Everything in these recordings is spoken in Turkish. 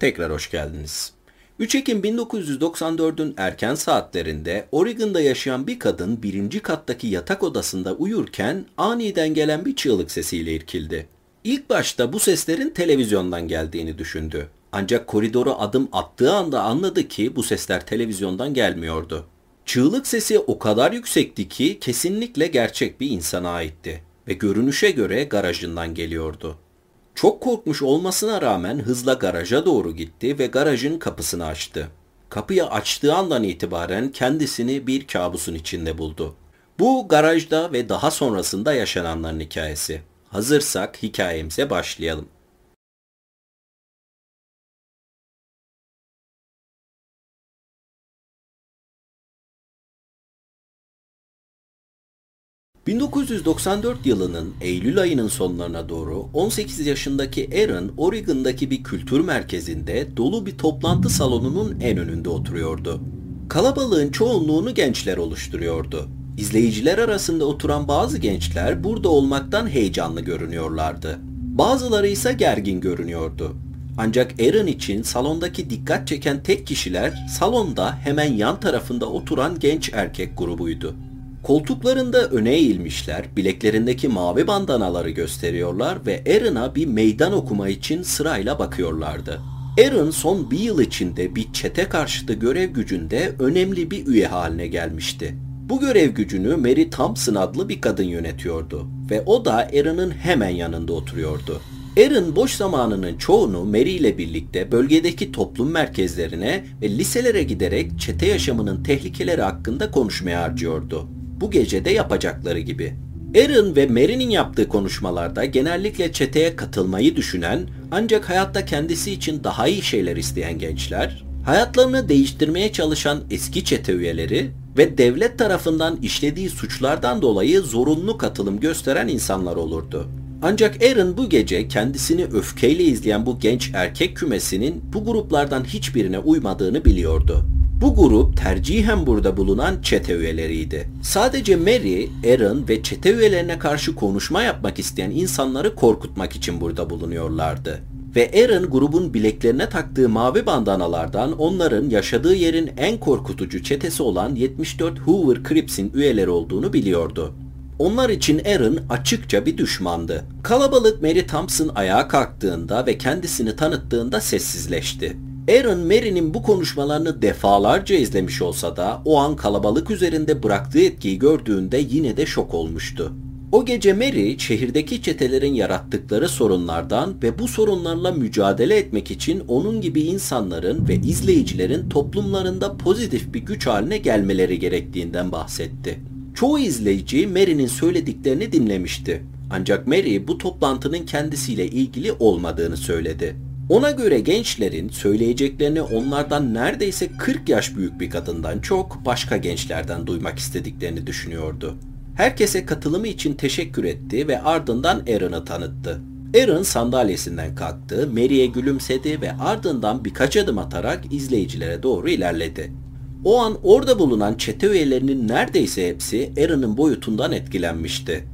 Tekrar hoş geldiniz. 3 Ekim 1994'ün erken saatlerinde Oregon'da yaşayan bir kadın birinci kattaki yatak odasında uyurken aniden gelen bir çığlık sesiyle irkildi. İlk başta bu seslerin televizyondan geldiğini düşündü. Ancak koridora adım attığı anda anladı ki bu sesler televizyondan gelmiyordu. Çığlık sesi o kadar yüksekti ki kesinlikle gerçek bir insana aitti ve görünüşe göre garajından geliyordu. Çok korkmuş olmasına rağmen hızla garaja doğru gitti ve garajın kapısını açtı. Kapıyı açtığı andan itibaren kendisini bir kabusun içinde buldu. Bu garajda ve daha sonrasında yaşananların hikayesi. Hazırsak hikayemize başlayalım. 1994 yılının Eylül ayının sonlarına doğru 18 yaşındaki Aaron, Oregon'daki bir kültür merkezinde dolu bir toplantı salonunun en önünde oturuyordu. Kalabalığın çoğunluğunu gençler oluşturuyordu. İzleyiciler arasında oturan bazı gençler burada olmaktan heyecanlı görünüyorlardı. Bazıları ise gergin görünüyordu. Ancak Aaron için salondaki dikkat çeken tek kişiler salonda hemen yan tarafında oturan genç erkek grubuydu. Koltuklarında öne eğilmişler, bileklerindeki mavi bandanaları gösteriyorlar ve Aaron'a bir meydan okuma için sırayla bakıyorlardı. Aaron son bir yıl içinde bir çete karşıtı görev gücünde önemli bir üye haline gelmişti. Bu görev gücünü Mary Thompson adlı bir kadın yönetiyordu ve o da Aaron'ın hemen yanında oturuyordu. Aaron boş zamanının çoğunu Mary ile birlikte bölgedeki toplum merkezlerine ve liselere giderek çete yaşamının tehlikeleri hakkında konuşmaya harcıyordu bu gecede yapacakları gibi. Aaron ve Mary'nin yaptığı konuşmalarda genellikle çeteye katılmayı düşünen ancak hayatta kendisi için daha iyi şeyler isteyen gençler, hayatlarını değiştirmeye çalışan eski çete üyeleri ve devlet tarafından işlediği suçlardan dolayı zorunlu katılım gösteren insanlar olurdu. Ancak Aaron bu gece kendisini öfkeyle izleyen bu genç erkek kümesinin bu gruplardan hiçbirine uymadığını biliyordu. Bu grup tercihen burada bulunan çete üyeleriydi. Sadece Mary, Aaron ve çete üyelerine karşı konuşma yapmak isteyen insanları korkutmak için burada bulunuyorlardı. Ve Aaron grubun bileklerine taktığı mavi bandanalardan onların yaşadığı yerin en korkutucu çetesi olan 74 Hoover Crips'in üyeleri olduğunu biliyordu. Onlar için Aaron açıkça bir düşmandı. Kalabalık Mary Thompson ayağa kalktığında ve kendisini tanıttığında sessizleşti. Aaron Mary'nin bu konuşmalarını defalarca izlemiş olsa da o an kalabalık üzerinde bıraktığı etkiyi gördüğünde yine de şok olmuştu. O gece Mary şehirdeki çetelerin yarattıkları sorunlardan ve bu sorunlarla mücadele etmek için onun gibi insanların ve izleyicilerin toplumlarında pozitif bir güç haline gelmeleri gerektiğinden bahsetti. Çoğu izleyici Mary'nin söylediklerini dinlemişti. Ancak Mary bu toplantının kendisiyle ilgili olmadığını söyledi. Ona göre gençlerin söyleyeceklerini onlardan neredeyse 40 yaş büyük bir kadından çok başka gençlerden duymak istediklerini düşünüyordu. Herkese katılımı için teşekkür etti ve ardından Aaron'ı tanıttı. Aaron sandalyesinden kalktı, Mary'e gülümsedi ve ardından birkaç adım atarak izleyicilere doğru ilerledi. O an orada bulunan çete üyelerinin neredeyse hepsi Aaron'ın boyutundan etkilenmişti.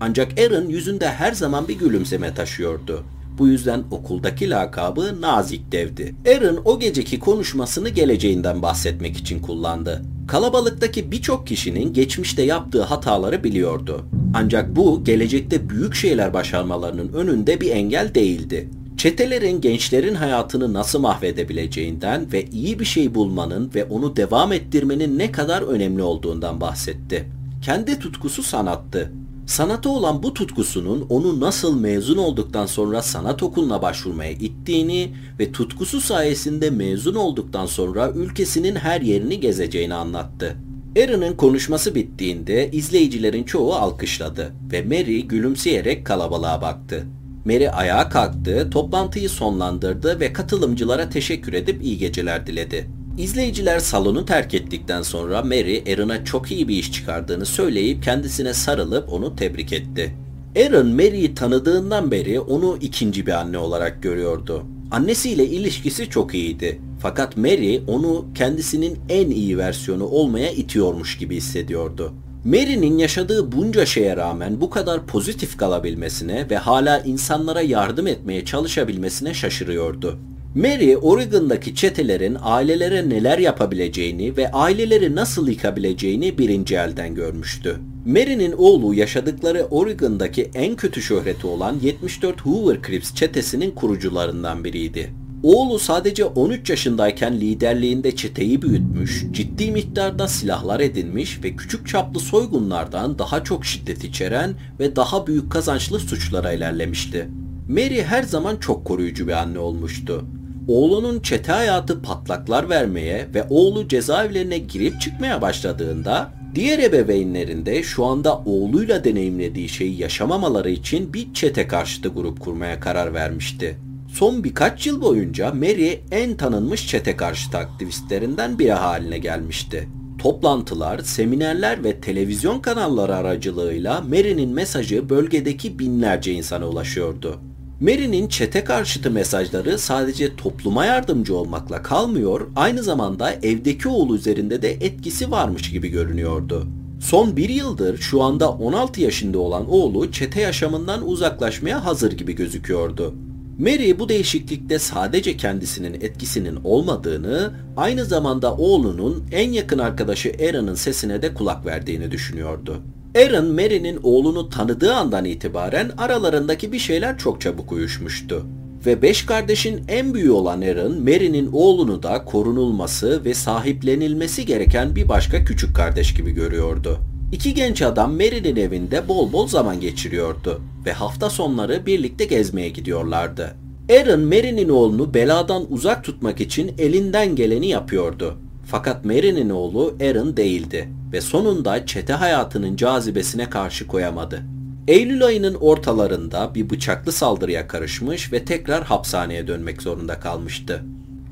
Ancak Aaron yüzünde her zaman bir gülümseme taşıyordu. Bu yüzden okuldaki lakabı Nazik Dev'di. Aaron o geceki konuşmasını geleceğinden bahsetmek için kullandı. Kalabalıktaki birçok kişinin geçmişte yaptığı hataları biliyordu. Ancak bu gelecekte büyük şeyler başarmalarının önünde bir engel değildi. Çetelerin gençlerin hayatını nasıl mahvedebileceğinden ve iyi bir şey bulmanın ve onu devam ettirmenin ne kadar önemli olduğundan bahsetti. Kendi tutkusu sanattı Sanata olan bu tutkusunun onu nasıl mezun olduktan sonra sanat okuluna başvurmaya ittiğini ve tutkusu sayesinde mezun olduktan sonra ülkesinin her yerini gezeceğini anlattı. Aaron'ın konuşması bittiğinde izleyicilerin çoğu alkışladı ve Mary gülümseyerek kalabalığa baktı. Mary ayağa kalktı, toplantıyı sonlandırdı ve katılımcılara teşekkür edip iyi geceler diledi. İzleyiciler salonu terk ettikten sonra Mary Aaron'a çok iyi bir iş çıkardığını söyleyip kendisine sarılıp onu tebrik etti. Aaron Mary'i tanıdığından beri onu ikinci bir anne olarak görüyordu. Annesiyle ilişkisi çok iyiydi. Fakat Mary onu kendisinin en iyi versiyonu olmaya itiyormuş gibi hissediyordu. Mary'nin yaşadığı bunca şeye rağmen bu kadar pozitif kalabilmesine ve hala insanlara yardım etmeye çalışabilmesine şaşırıyordu. Mary, Oregon'daki çetelerin ailelere neler yapabileceğini ve aileleri nasıl yıkabileceğini birinci elden görmüştü. Mary'nin oğlu yaşadıkları Oregon'daki en kötü şöhreti olan 74 Hoover Crips çetesinin kurucularından biriydi. Oğlu sadece 13 yaşındayken liderliğinde çeteyi büyütmüş, ciddi miktarda silahlar edinmiş ve küçük çaplı soygunlardan daha çok şiddet içeren ve daha büyük kazançlı suçlara ilerlemişti. Mary her zaman çok koruyucu bir anne olmuştu. Oğlunun çete hayatı patlaklar vermeye ve oğlu cezaevlerine girip çıkmaya başladığında diğer ebeveynlerin de şu anda oğluyla deneyimlediği şeyi yaşamamaları için bir çete karşıtı grup kurmaya karar vermişti. Son birkaç yıl boyunca Mary en tanınmış çete karşıtı aktivistlerinden biri haline gelmişti. Toplantılar, seminerler ve televizyon kanalları aracılığıyla Mary'nin mesajı bölgedeki binlerce insana ulaşıyordu. Mary'nin çete karşıtı mesajları sadece topluma yardımcı olmakla kalmıyor, aynı zamanda evdeki oğlu üzerinde de etkisi varmış gibi görünüyordu. Son bir yıldır şu anda 16 yaşında olan oğlu çete yaşamından uzaklaşmaya hazır gibi gözüküyordu. Mary bu değişiklikte sadece kendisinin etkisinin olmadığını, aynı zamanda oğlunun en yakın arkadaşı Aaron'ın sesine de kulak verdiğini düşünüyordu. Aaron, Mary'nin oğlunu tanıdığı andan itibaren aralarındaki bir şeyler çok çabuk uyuşmuştu. Ve beş kardeşin en büyüğü olan Aaron, Mary'nin oğlunu da korunulması ve sahiplenilmesi gereken bir başka küçük kardeş gibi görüyordu. İki genç adam Mary'nin evinde bol bol zaman geçiriyordu ve hafta sonları birlikte gezmeye gidiyorlardı. Aaron Mary'nin oğlunu beladan uzak tutmak için elinden geleni yapıyordu. Fakat Mary'nin oğlu Aaron değildi ve sonunda çete hayatının cazibesine karşı koyamadı. Eylül ayının ortalarında bir bıçaklı saldırıya karışmış ve tekrar hapishaneye dönmek zorunda kalmıştı.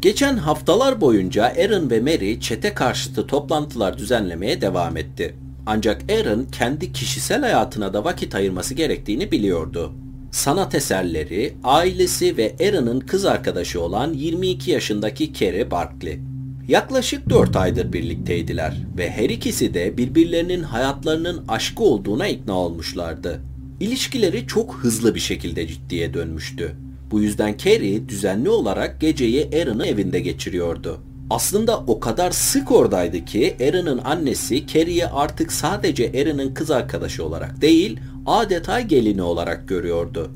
Geçen haftalar boyunca Aaron ve Mary çete karşıtı toplantılar düzenlemeye devam etti. Ancak Aaron kendi kişisel hayatına da vakit ayırması gerektiğini biliyordu. Sanat eserleri, ailesi ve Aaron'ın kız arkadaşı olan 22 yaşındaki Kerry Barkley. Yaklaşık 4 aydır birlikteydiler ve her ikisi de birbirlerinin hayatlarının aşkı olduğuna ikna olmuşlardı. İlişkileri çok hızlı bir şekilde ciddiye dönmüştü. Bu yüzden Kerry düzenli olarak geceyi Aaron'ın evinde geçiriyordu. Aslında o kadar sık oradaydı ki Aaron'ın annesi Carrie'yi artık sadece Aaron'ın kız arkadaşı olarak değil, adeta gelini olarak görüyordu.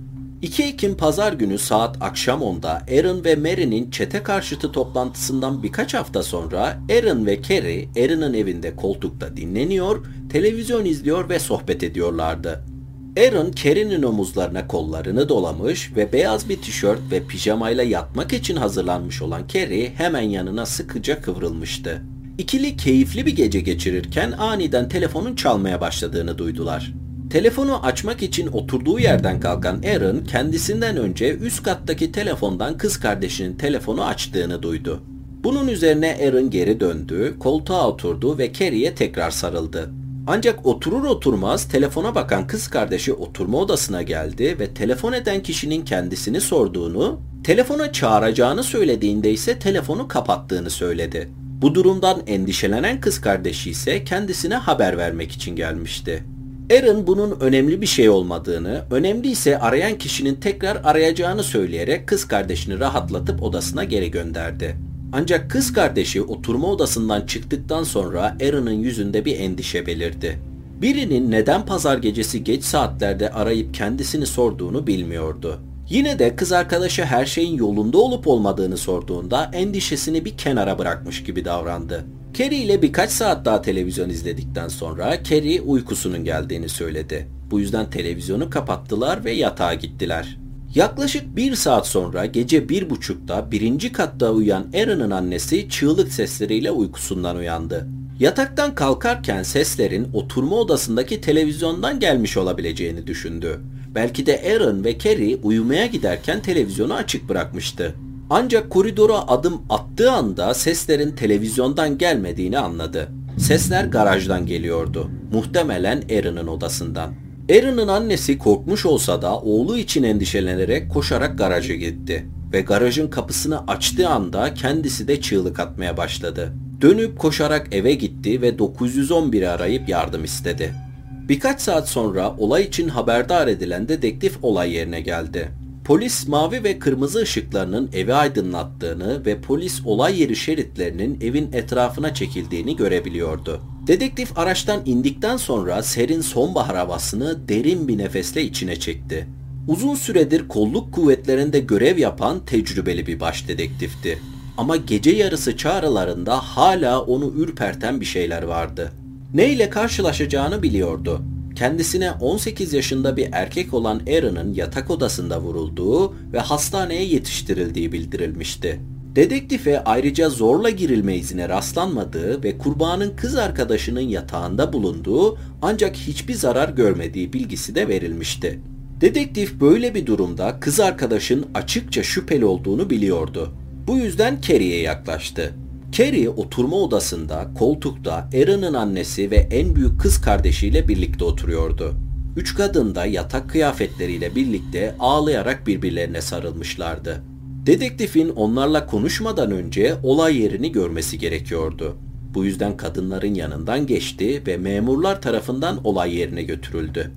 2 Ekim pazar günü saat akşam 10'da Aaron ve Mary'nin çete karşıtı toplantısından birkaç hafta sonra Aaron ve Carrie Aaron'ın evinde koltukta dinleniyor, televizyon izliyor ve sohbet ediyorlardı. Aaron Carrie'nin omuzlarına kollarını dolamış ve beyaz bir tişört ve pijamayla yatmak için hazırlanmış olan Carrie hemen yanına sıkıca kıvrılmıştı. İkili keyifli bir gece geçirirken aniden telefonun çalmaya başladığını duydular. Telefonu açmak için oturduğu yerden kalkan Aaron kendisinden önce üst kattaki telefondan kız kardeşinin telefonu açtığını duydu. Bunun üzerine Aaron geri döndü, koltuğa oturdu ve Carrie'ye tekrar sarıldı. Ancak oturur oturmaz telefona bakan kız kardeşi oturma odasına geldi ve telefon eden kişinin kendisini sorduğunu, telefona çağıracağını söylediğinde ise telefonu kapattığını söyledi. Bu durumdan endişelenen kız kardeşi ise kendisine haber vermek için gelmişti. Aaron bunun önemli bir şey olmadığını, önemli ise arayan kişinin tekrar arayacağını söyleyerek kız kardeşini rahatlatıp odasına geri gönderdi. Ancak kız kardeşi oturma odasından çıktıktan sonra Aaron'ın yüzünde bir endişe belirdi. Birinin neden pazar gecesi geç saatlerde arayıp kendisini sorduğunu bilmiyordu. Yine de kız arkadaşı her şeyin yolunda olup olmadığını sorduğunda endişesini bir kenara bırakmış gibi davrandı. Kerry ile birkaç saat daha televizyon izledikten sonra Kerry uykusunun geldiğini söyledi. Bu yüzden televizyonu kapattılar ve yatağa gittiler. Yaklaşık bir saat sonra gece bir buçukta birinci katta uyan Aaron'ın annesi çığlık sesleriyle uykusundan uyandı. Yataktan kalkarken seslerin oturma odasındaki televizyondan gelmiş olabileceğini düşündü. Belki de Aaron ve Carrie uyumaya giderken televizyonu açık bırakmıştı. Ancak koridora adım attığı anda seslerin televizyondan gelmediğini anladı. Sesler garajdan geliyordu. Muhtemelen Aaron'ın odasından. Aaron'ın annesi korkmuş olsa da oğlu için endişelenerek koşarak garaja gitti ve garajın kapısını açtığı anda kendisi de çığlık atmaya başladı. Dönüp koşarak eve gitti ve 911'i arayıp yardım istedi. Birkaç saat sonra olay için haberdar edilen dedektif olay yerine geldi. Polis mavi ve kırmızı ışıklarının evi aydınlattığını ve polis olay yeri şeritlerinin evin etrafına çekildiğini görebiliyordu. Dedektif araçtan indikten sonra serin sonbahar havasını derin bir nefesle içine çekti. Uzun süredir kolluk kuvvetlerinde görev yapan tecrübeli bir baş dedektifti. Ama gece yarısı çağrılarında hala onu ürperten bir şeyler vardı. Ne ile karşılaşacağını biliyordu. Kendisine 18 yaşında bir erkek olan Aaron'ın yatak odasında vurulduğu ve hastaneye yetiştirildiği bildirilmişti. Dedektife ayrıca zorla girilme izine rastlanmadığı ve kurbanın kız arkadaşının yatağında bulunduğu ancak hiçbir zarar görmediği bilgisi de verilmişti. Dedektif böyle bir durumda kız arkadaşın açıkça şüpheli olduğunu biliyordu. Bu yüzden Carrie'ye yaklaştı. Carrie oturma odasında koltukta Aaron'ın annesi ve en büyük kız kardeşiyle birlikte oturuyordu. Üç kadın da yatak kıyafetleriyle birlikte ağlayarak birbirlerine sarılmışlardı. Dedektifin onlarla konuşmadan önce olay yerini görmesi gerekiyordu. Bu yüzden kadınların yanından geçti ve memurlar tarafından olay yerine götürüldü.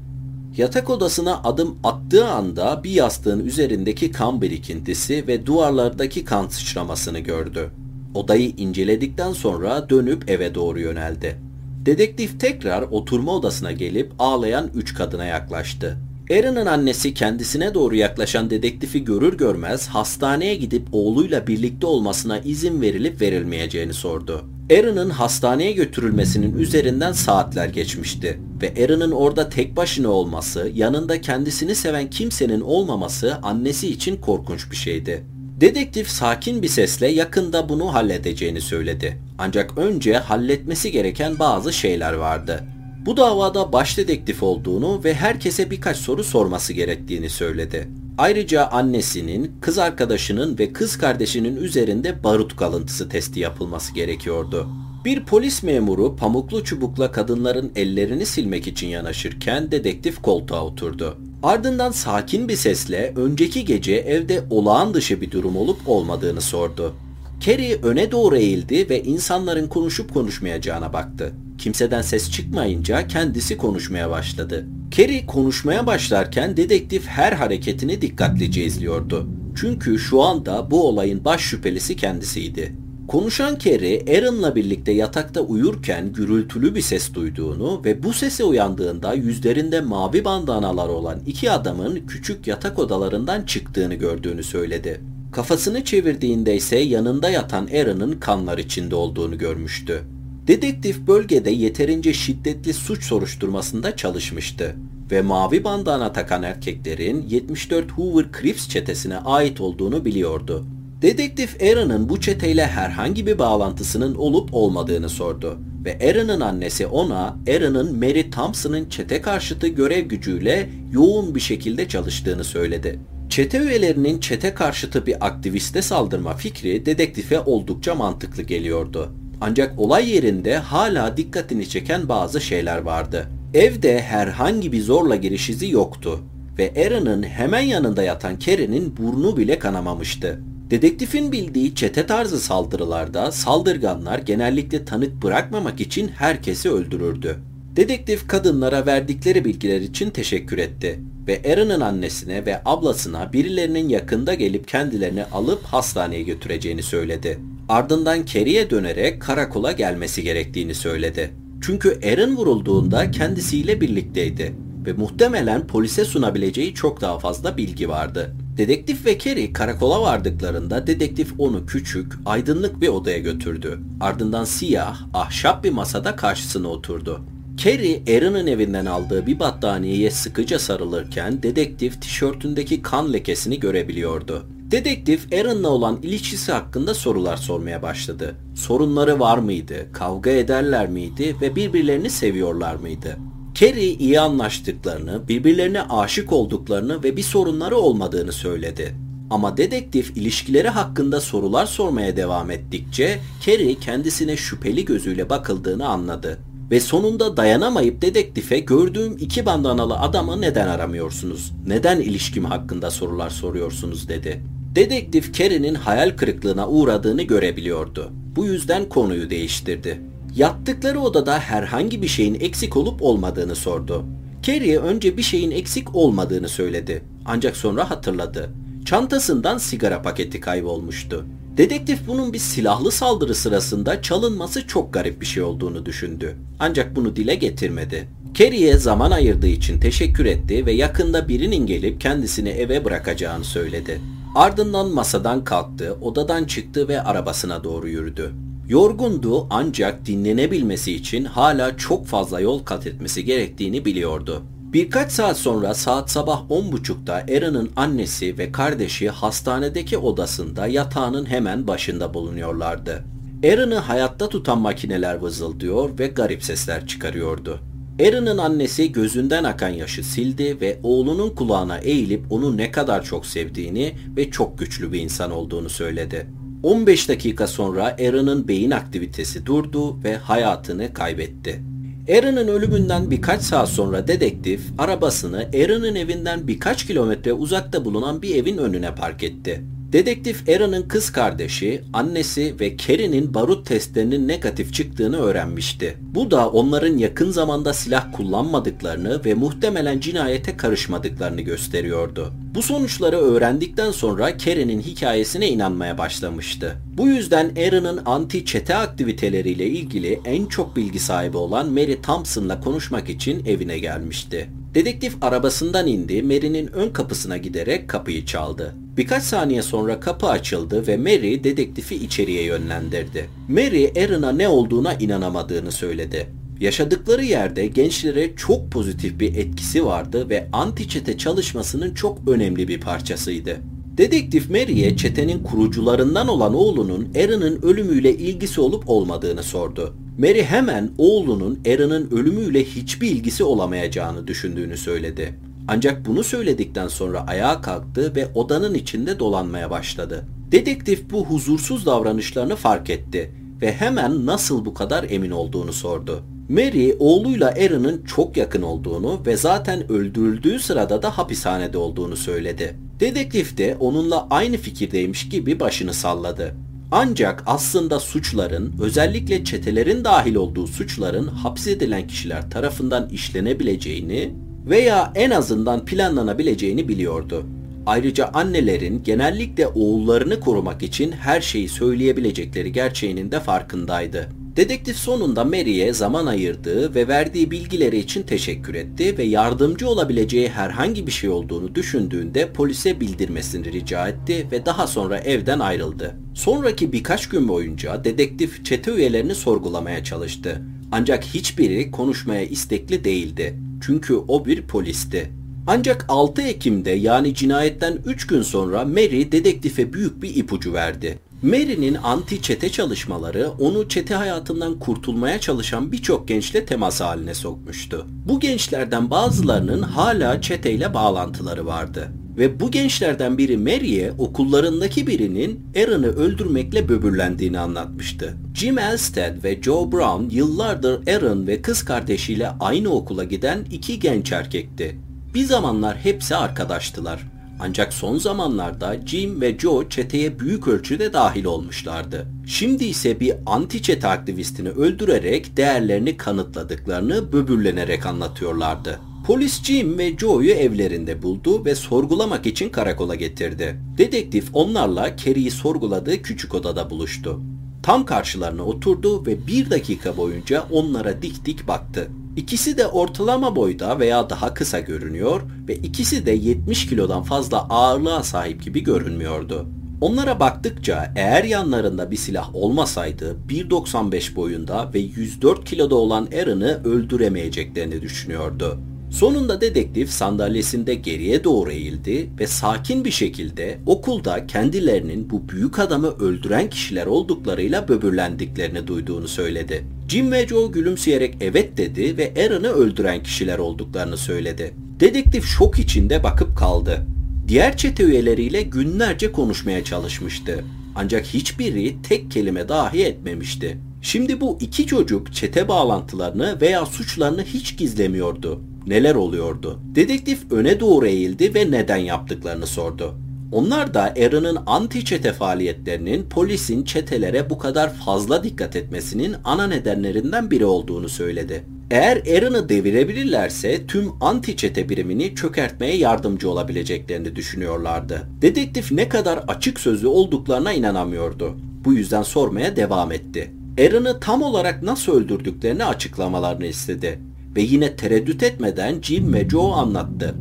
Yatak odasına adım attığı anda bir yastığın üzerindeki kan birikintisi ve duvarlardaki kan sıçramasını gördü. Odayı inceledikten sonra dönüp eve doğru yöneldi. Dedektif tekrar oturma odasına gelip ağlayan üç kadına yaklaştı. Aaron'ın annesi kendisine doğru yaklaşan dedektifi görür görmez hastaneye gidip oğluyla birlikte olmasına izin verilip verilmeyeceğini sordu. Aaron'ın hastaneye götürülmesinin üzerinden saatler geçmişti ve Aaron'ın orada tek başına olması, yanında kendisini seven kimsenin olmaması annesi için korkunç bir şeydi. Dedektif sakin bir sesle yakında bunu halledeceğini söyledi. Ancak önce halletmesi gereken bazı şeyler vardı. Bu davada baş dedektif olduğunu ve herkese birkaç soru sorması gerektiğini söyledi. Ayrıca annesinin, kız arkadaşının ve kız kardeşinin üzerinde barut kalıntısı testi yapılması gerekiyordu. Bir polis memuru pamuklu çubukla kadınların ellerini silmek için yanaşırken dedektif koltuğa oturdu. Ardından sakin bir sesle önceki gece evde olağan dışı bir durum olup olmadığını sordu. Kerry öne doğru eğildi ve insanların konuşup konuşmayacağına baktı. Kimseden ses çıkmayınca kendisi konuşmaya başladı. Kerry konuşmaya başlarken dedektif her hareketini dikkatlice izliyordu. Çünkü şu anda bu olayın baş şüphelisi kendisiydi. Konuşan Kerry, Aaron'la birlikte yatakta uyurken gürültülü bir ses duyduğunu ve bu sese uyandığında yüzlerinde mavi bandanalar olan iki adamın küçük yatak odalarından çıktığını gördüğünü söyledi. Kafasını çevirdiğinde ise yanında yatan Aaron'ın kanlar içinde olduğunu görmüştü. Dedektif bölgede yeterince şiddetli suç soruşturmasında çalışmıştı ve mavi bandana takan erkeklerin 74 Hoover Crips çetesine ait olduğunu biliyordu. Dedektif Aaron'ın bu çeteyle herhangi bir bağlantısının olup olmadığını sordu ve Aaron'ın annesi ona Aaron'ın Mary Thompson'ın çete karşıtı görev gücüyle yoğun bir şekilde çalıştığını söyledi. Çete üyelerinin çete karşıtı bir aktiviste saldırma fikri dedektife oldukça mantıklı geliyordu. Ancak olay yerinde hala dikkatini çeken bazı şeyler vardı. Evde herhangi bir zorla giriş izi yoktu ve Aaron'ın hemen yanında yatan Kerry'nin burnu bile kanamamıştı. Dedektifin bildiği çete tarzı saldırılarda saldırganlar genellikle tanık bırakmamak için herkesi öldürürdü. Dedektif kadınlara verdikleri bilgiler için teşekkür etti ve Aaron'ın annesine ve ablasına birilerinin yakında gelip kendilerini alıp hastaneye götüreceğini söyledi. Ardından Kerry'e dönerek karakola gelmesi gerektiğini söyledi. Çünkü Aaron vurulduğunda kendisiyle birlikteydi ve muhtemelen polise sunabileceği çok daha fazla bilgi vardı. Dedektif ve Kerry karakola vardıklarında dedektif onu küçük, aydınlık bir odaya götürdü. Ardından siyah, ahşap bir masada karşısına oturdu. Kerry, Aaron'ın evinden aldığı bir battaniyeye sıkıca sarılırken dedektif tişörtündeki kan lekesini görebiliyordu. Dedektif Aaron'la olan ilişkisi hakkında sorular sormaya başladı. Sorunları var mıydı? Kavga ederler miydi? Ve birbirlerini seviyorlar mıydı? Kerry iyi anlaştıklarını, birbirlerine aşık olduklarını ve bir sorunları olmadığını söyledi. Ama dedektif ilişkileri hakkında sorular sormaya devam ettikçe Kerry kendisine şüpheli gözüyle bakıldığını anladı. Ve sonunda dayanamayıp dedektife gördüğüm iki bandanalı adamı neden aramıyorsunuz? Neden ilişkim hakkında sorular soruyorsunuz dedi. Dedektif Kerry'nin hayal kırıklığına uğradığını görebiliyordu. Bu yüzden konuyu değiştirdi. Yattıkları odada herhangi bir şeyin eksik olup olmadığını sordu. Carrie önce bir şeyin eksik olmadığını söyledi. Ancak sonra hatırladı. Çantasından sigara paketi kaybolmuştu. Dedektif bunun bir silahlı saldırı sırasında çalınması çok garip bir şey olduğunu düşündü. Ancak bunu dile getirmedi. Carrie'ye zaman ayırdığı için teşekkür etti ve yakında birinin gelip kendisini eve bırakacağını söyledi. Ardından masadan kalktı, odadan çıktı ve arabasına doğru yürüdü. Yorgundu ancak dinlenebilmesi için hala çok fazla yol kat etmesi gerektiğini biliyordu. Birkaç saat sonra saat sabah 10.30'da Aaron'ın annesi ve kardeşi hastanedeki odasında yatağının hemen başında bulunuyorlardı. Aaron'ı hayatta tutan makineler vızıldıyor ve garip sesler çıkarıyordu. Aaron'ın annesi gözünden akan yaşı sildi ve oğlunun kulağına eğilip onu ne kadar çok sevdiğini ve çok güçlü bir insan olduğunu söyledi. 15 dakika sonra Aaron'ın beyin aktivitesi durdu ve hayatını kaybetti. Aaron'ın ölümünden birkaç saat sonra dedektif arabasını Aaron'ın evinden birkaç kilometre uzakta bulunan bir evin önüne park etti. Dedektif Aaron'ın kız kardeşi, annesi ve Kerry'nin barut testlerinin negatif çıktığını öğrenmişti. Bu da onların yakın zamanda silah kullanmadıklarını ve muhtemelen cinayete karışmadıklarını gösteriyordu. Bu sonuçları öğrendikten sonra Kerry'nin hikayesine inanmaya başlamıştı. Bu yüzden Aaron'ın anti çete aktiviteleriyle ilgili en çok bilgi sahibi olan Mary Thompson'la konuşmak için evine gelmişti. Dedektif arabasından indi, Mary'nin ön kapısına giderek kapıyı çaldı. Birkaç saniye sonra kapı açıldı ve Mary dedektifi içeriye yönlendirdi. Mary Aaron'a ne olduğuna inanamadığını söyledi. Yaşadıkları yerde gençlere çok pozitif bir etkisi vardı ve anti çete çalışmasının çok önemli bir parçasıydı. Dedektif Mary'e çetenin kurucularından olan oğlunun Aaron'ın ölümüyle ilgisi olup olmadığını sordu. Mary hemen oğlunun Aaron'ın ölümüyle hiçbir ilgisi olamayacağını düşündüğünü söyledi. Ancak bunu söyledikten sonra ayağa kalktı ve odanın içinde dolanmaya başladı. Dedektif bu huzursuz davranışlarını fark etti ve hemen nasıl bu kadar emin olduğunu sordu. Mary oğluyla Aaron'ın çok yakın olduğunu ve zaten öldürüldüğü sırada da hapishanede olduğunu söyledi. Dedektif de onunla aynı fikirdeymiş gibi başını salladı. Ancak aslında suçların, özellikle çetelerin dahil olduğu suçların hapsedilen kişiler tarafından işlenebileceğini veya en azından planlanabileceğini biliyordu. Ayrıca annelerin genellikle oğullarını korumak için her şeyi söyleyebilecekleri gerçeğinin de farkındaydı. Dedektif sonunda Mary'e zaman ayırdığı ve verdiği bilgileri için teşekkür etti ve yardımcı olabileceği herhangi bir şey olduğunu düşündüğünde polise bildirmesini rica etti ve daha sonra evden ayrıldı. Sonraki birkaç gün boyunca dedektif çete üyelerini sorgulamaya çalıştı. Ancak hiçbiri konuşmaya istekli değildi. Çünkü o bir polisti. Ancak 6 Ekim'de yani cinayetten 3 gün sonra Mary dedektife büyük bir ipucu verdi. Mary'nin anti çete çalışmaları onu çete hayatından kurtulmaya çalışan birçok gençle temas haline sokmuştu. Bu gençlerden bazılarının hala çeteyle bağlantıları vardı. Ve bu gençlerden biri Mary'e okullarındaki birinin Aaron'ı öldürmekle böbürlendiğini anlatmıştı. Jim Elstead ve Joe Brown yıllardır Aaron ve kız kardeşiyle aynı okula giden iki genç erkekti. Bir zamanlar hepsi arkadaştılar. Ancak son zamanlarda Jim ve Joe çeteye büyük ölçüde dahil olmuşlardı. Şimdi ise bir anti çete aktivistini öldürerek değerlerini kanıtladıklarını böbürlenerek anlatıyorlardı. Polis Jim ve Joe'yu evlerinde buldu ve sorgulamak için karakola getirdi. Dedektif onlarla Kerry'i sorguladığı küçük odada buluştu. Tam karşılarına oturdu ve bir dakika boyunca onlara dik dik baktı. İkisi de ortalama boyda veya daha kısa görünüyor ve ikisi de 70 kilodan fazla ağırlığa sahip gibi görünmüyordu. Onlara baktıkça eğer yanlarında bir silah olmasaydı 1.95 boyunda ve 104 kiloda olan Aaron'ı öldüremeyeceklerini düşünüyordu. Sonunda dedektif sandalyesinde geriye doğru eğildi ve sakin bir şekilde okulda kendilerinin bu büyük adamı öldüren kişiler olduklarıyla böbürlendiklerini duyduğunu söyledi. Jim ve Joe gülümseyerek evet dedi ve Aaron'ı öldüren kişiler olduklarını söyledi. Dedektif şok içinde bakıp kaldı. Diğer çete üyeleriyle günlerce konuşmaya çalışmıştı. Ancak hiçbiri tek kelime dahi etmemişti. Şimdi bu iki çocuk çete bağlantılarını veya suçlarını hiç gizlemiyordu. Neler oluyordu? Dedektif öne doğru eğildi ve neden yaptıklarını sordu. Onlar da Aaron'ın anti çete faaliyetlerinin polisin çetelere bu kadar fazla dikkat etmesinin ana nedenlerinden biri olduğunu söyledi. Eğer Aaron'ı devirebilirlerse tüm anti çete birimini çökertmeye yardımcı olabileceklerini düşünüyorlardı. Dedektif ne kadar açık sözlü olduklarına inanamıyordu. Bu yüzden sormaya devam etti. Aaron'ı tam olarak nasıl öldürdüklerini açıklamalarını istedi. Ve yine tereddüt etmeden Jim ve Joe anlattı.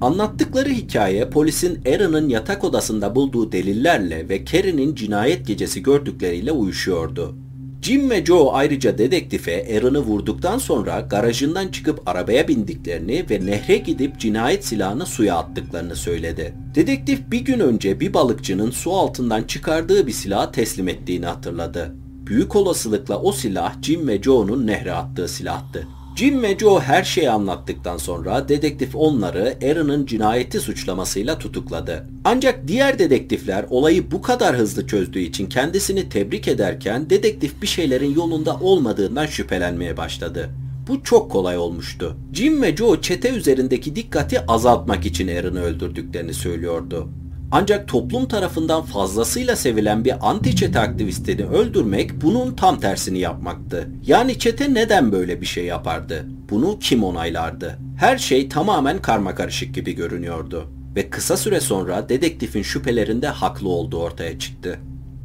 Anlattıkları hikaye polisin Aaron'ın yatak odasında bulduğu delillerle ve Carrie'nin cinayet gecesi gördükleriyle uyuşuyordu. Jim ve Joe ayrıca dedektife Aaron'ı vurduktan sonra garajından çıkıp arabaya bindiklerini ve nehre gidip cinayet silahını suya attıklarını söyledi. Dedektif bir gün önce bir balıkçının su altından çıkardığı bir silahı teslim ettiğini hatırladı. Büyük olasılıkla o silah Jim ve Joe'nun nehre attığı silahtı. Jim ve Joe her şeyi anlattıktan sonra dedektif onları Aaron'ın cinayeti suçlamasıyla tutukladı. Ancak diğer dedektifler olayı bu kadar hızlı çözdüğü için kendisini tebrik ederken dedektif bir şeylerin yolunda olmadığından şüphelenmeye başladı. Bu çok kolay olmuştu. Jim ve Joe çete üzerindeki dikkati azaltmak için Aaron'ı öldürdüklerini söylüyordu. Ancak toplum tarafından fazlasıyla sevilen bir anti çete aktivistini öldürmek bunun tam tersini yapmaktı. Yani çete neden böyle bir şey yapardı? Bunu kim onaylardı? Her şey tamamen karma karışık gibi görünüyordu. Ve kısa süre sonra dedektifin şüphelerinde haklı olduğu ortaya çıktı.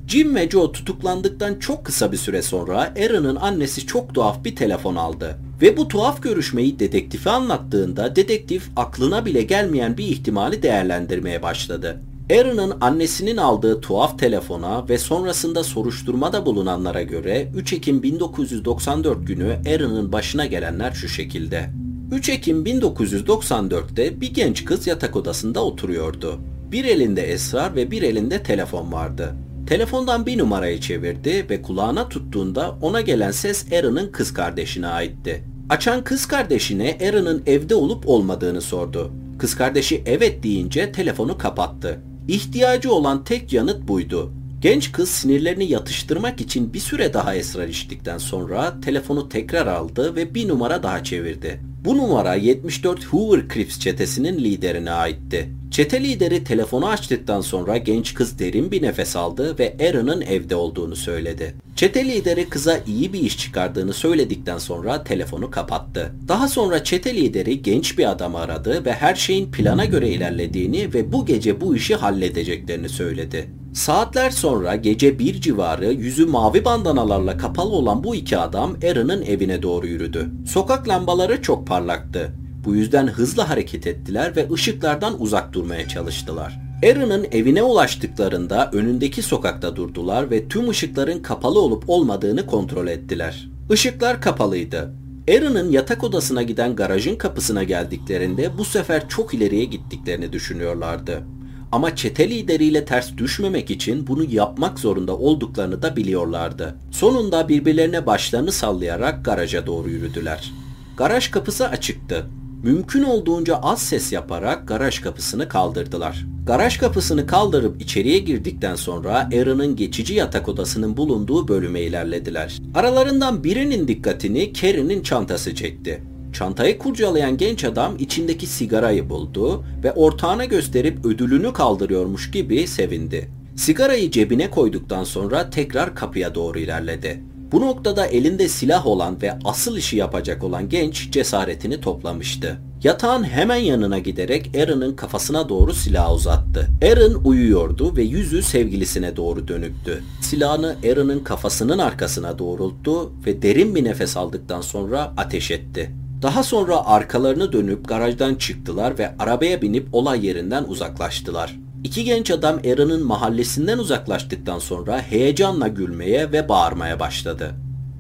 Jim ve Joe tutuklandıktan çok kısa bir süre sonra Aaron'ın annesi çok tuhaf bir telefon aldı. Ve bu tuhaf görüşmeyi dedektife anlattığında dedektif aklına bile gelmeyen bir ihtimali değerlendirmeye başladı. Aaron'ın annesinin aldığı tuhaf telefona ve sonrasında soruşturmada bulunanlara göre 3 Ekim 1994 günü Aaron'ın başına gelenler şu şekilde. 3 Ekim 1994'te bir genç kız yatak odasında oturuyordu. Bir elinde esrar ve bir elinde telefon vardı. Telefondan bir numarayı çevirdi ve kulağına tuttuğunda ona gelen ses Aaron'ın kız kardeşine aitti. Açan kız kardeşine Aaron'ın evde olup olmadığını sordu. Kız kardeşi evet deyince telefonu kapattı. İhtiyacı olan tek yanıt buydu. Genç kız sinirlerini yatıştırmak için bir süre daha esrar içtikten sonra telefonu tekrar aldı ve bir numara daha çevirdi. Bu numara 74 Hoover Crips çetesinin liderine aitti. Çete lideri telefonu açtıktan sonra genç kız derin bir nefes aldı ve Aaron'ın evde olduğunu söyledi. Çete lideri kıza iyi bir iş çıkardığını söyledikten sonra telefonu kapattı. Daha sonra çete lideri genç bir adamı aradı ve her şeyin plana göre ilerlediğini ve bu gece bu işi halledeceklerini söyledi. Saatler sonra gece bir civarı yüzü mavi bandanalarla kapalı olan bu iki adam Aaron'ın evine doğru yürüdü. Sokak lambaları çok parlaktı. Bu yüzden hızlı hareket ettiler ve ışıklardan uzak durmaya çalıştılar. Aaron'ın evine ulaştıklarında önündeki sokakta durdular ve tüm ışıkların kapalı olup olmadığını kontrol ettiler. Işıklar kapalıydı. Aaron'ın yatak odasına giden garajın kapısına geldiklerinde bu sefer çok ileriye gittiklerini düşünüyorlardı. Ama çete lideriyle ters düşmemek için bunu yapmak zorunda olduklarını da biliyorlardı. Sonunda birbirlerine başlarını sallayarak garaja doğru yürüdüler. Garaj kapısı açıktı. Mümkün olduğunca az ses yaparak garaj kapısını kaldırdılar. Garaj kapısını kaldırıp içeriye girdikten sonra Aaron'ın geçici yatak odasının bulunduğu bölüme ilerlediler. Aralarından birinin dikkatini Carrie'nin çantası çekti. Çantayı kurcalayan genç adam içindeki sigarayı buldu ve ortağına gösterip ödülünü kaldırıyormuş gibi sevindi. Sigarayı cebine koyduktan sonra tekrar kapıya doğru ilerledi. Bu noktada elinde silah olan ve asıl işi yapacak olan genç cesaretini toplamıştı. Yatağın hemen yanına giderek Aaron'ın kafasına doğru silah uzattı. Aaron uyuyordu ve yüzü sevgilisine doğru dönüktü. Silahını Aaron'ın kafasının arkasına doğrulttu ve derin bir nefes aldıktan sonra ateş etti. Daha sonra arkalarını dönüp garajdan çıktılar ve arabaya binip olay yerinden uzaklaştılar. İki genç adam Aaron'ın mahallesinden uzaklaştıktan sonra heyecanla gülmeye ve bağırmaya başladı.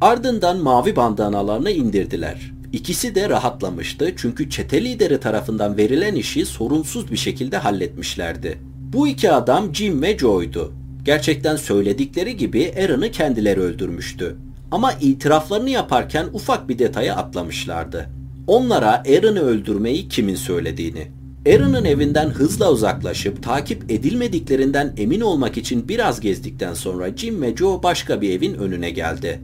Ardından mavi bandanalarını indirdiler. İkisi de rahatlamıştı çünkü çete lideri tarafından verilen işi sorunsuz bir şekilde halletmişlerdi. Bu iki adam Jim ve Joe'ydu. Gerçekten söyledikleri gibi Aaron'ı kendileri öldürmüştü. Ama itiraflarını yaparken ufak bir detayı atlamışlardı. Onlara Aaron'ı öldürmeyi kimin söylediğini. Aaron'ın evinden hızla uzaklaşıp takip edilmediklerinden emin olmak için biraz gezdikten sonra Jim ve Joe başka bir evin önüne geldi.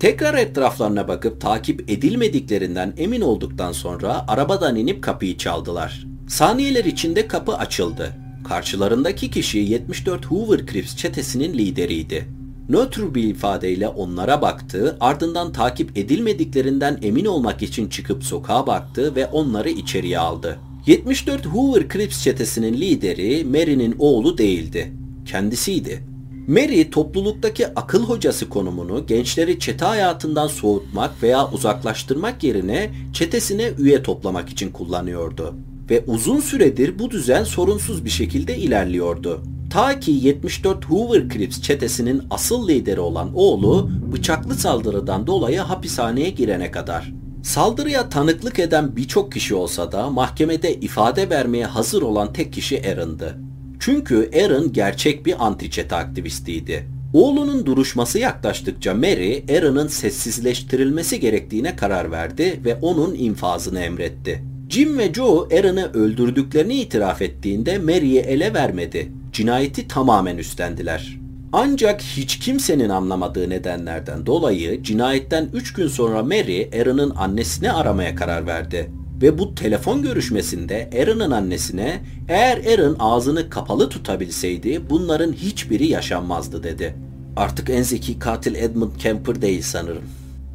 Tekrar etraflarına bakıp takip edilmediklerinden emin olduktan sonra arabadan inip kapıyı çaldılar. Saniyeler içinde kapı açıldı. Karşılarındaki kişi 74 Hoover Crips çetesinin lideriydi. Nötr bir ifadeyle onlara baktı, ardından takip edilmediklerinden emin olmak için çıkıp sokağa baktı ve onları içeriye aldı. 74 Hoover Crips çetesinin lideri Mary'nin oğlu değildi. Kendisiydi. Mary topluluktaki akıl hocası konumunu gençleri çete hayatından soğutmak veya uzaklaştırmak yerine çetesine üye toplamak için kullanıyordu. Ve uzun süredir bu düzen sorunsuz bir şekilde ilerliyordu. Ta ki 74 Hoover Crips çetesinin asıl lideri olan oğlu bıçaklı saldırıdan dolayı hapishaneye girene kadar. Saldırıya tanıklık eden birçok kişi olsa da mahkemede ifade vermeye hazır olan tek kişi Aaron'dı. Çünkü Aaron gerçek bir anti-çete aktivistiydi. Oğlunun duruşması yaklaştıkça Mary, Aaron'ın sessizleştirilmesi gerektiğine karar verdi ve onun infazını emretti. Jim ve Joe Aaron'ı öldürdüklerini itiraf ettiğinde Mary'i ele vermedi. Cinayeti tamamen üstlendiler. Ancak hiç kimsenin anlamadığı nedenlerden dolayı cinayetten 3 gün sonra Mary Aaron'ın annesini aramaya karar verdi. Ve bu telefon görüşmesinde Aaron'ın annesine eğer Aaron ağzını kapalı tutabilseydi bunların hiçbiri yaşanmazdı dedi. Artık en zeki katil Edmund Kemper değil sanırım.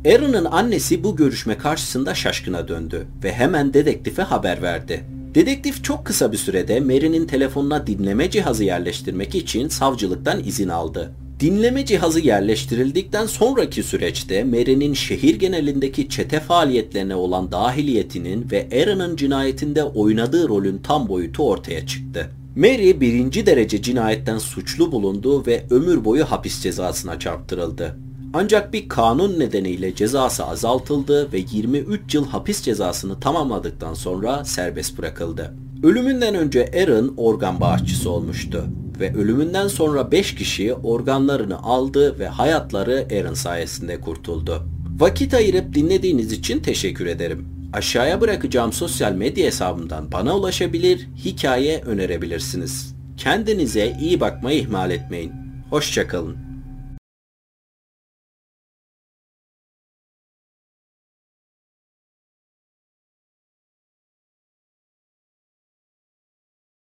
Aaron'ın annesi bu görüşme karşısında şaşkına döndü ve hemen dedektife haber verdi. Dedektif çok kısa bir sürede Mary'nin telefonuna dinleme cihazı yerleştirmek için savcılıktan izin aldı. Dinleme cihazı yerleştirildikten sonraki süreçte Mary'nin şehir genelindeki çete faaliyetlerine olan dahiliyetinin ve Aaron'ın cinayetinde oynadığı rolün tam boyutu ortaya çıktı. Mary birinci derece cinayetten suçlu bulundu ve ömür boyu hapis cezasına çarptırıldı. Ancak bir kanun nedeniyle cezası azaltıldı ve 23 yıl hapis cezasını tamamladıktan sonra serbest bırakıldı. Ölümünden önce Aaron organ bağışçısı olmuştu ve ölümünden sonra 5 kişi organlarını aldı ve hayatları Aaron sayesinde kurtuldu. Vakit ayırıp dinlediğiniz için teşekkür ederim. Aşağıya bırakacağım sosyal medya hesabımdan bana ulaşabilir, hikaye önerebilirsiniz. Kendinize iyi bakmayı ihmal etmeyin. Hoşçakalın.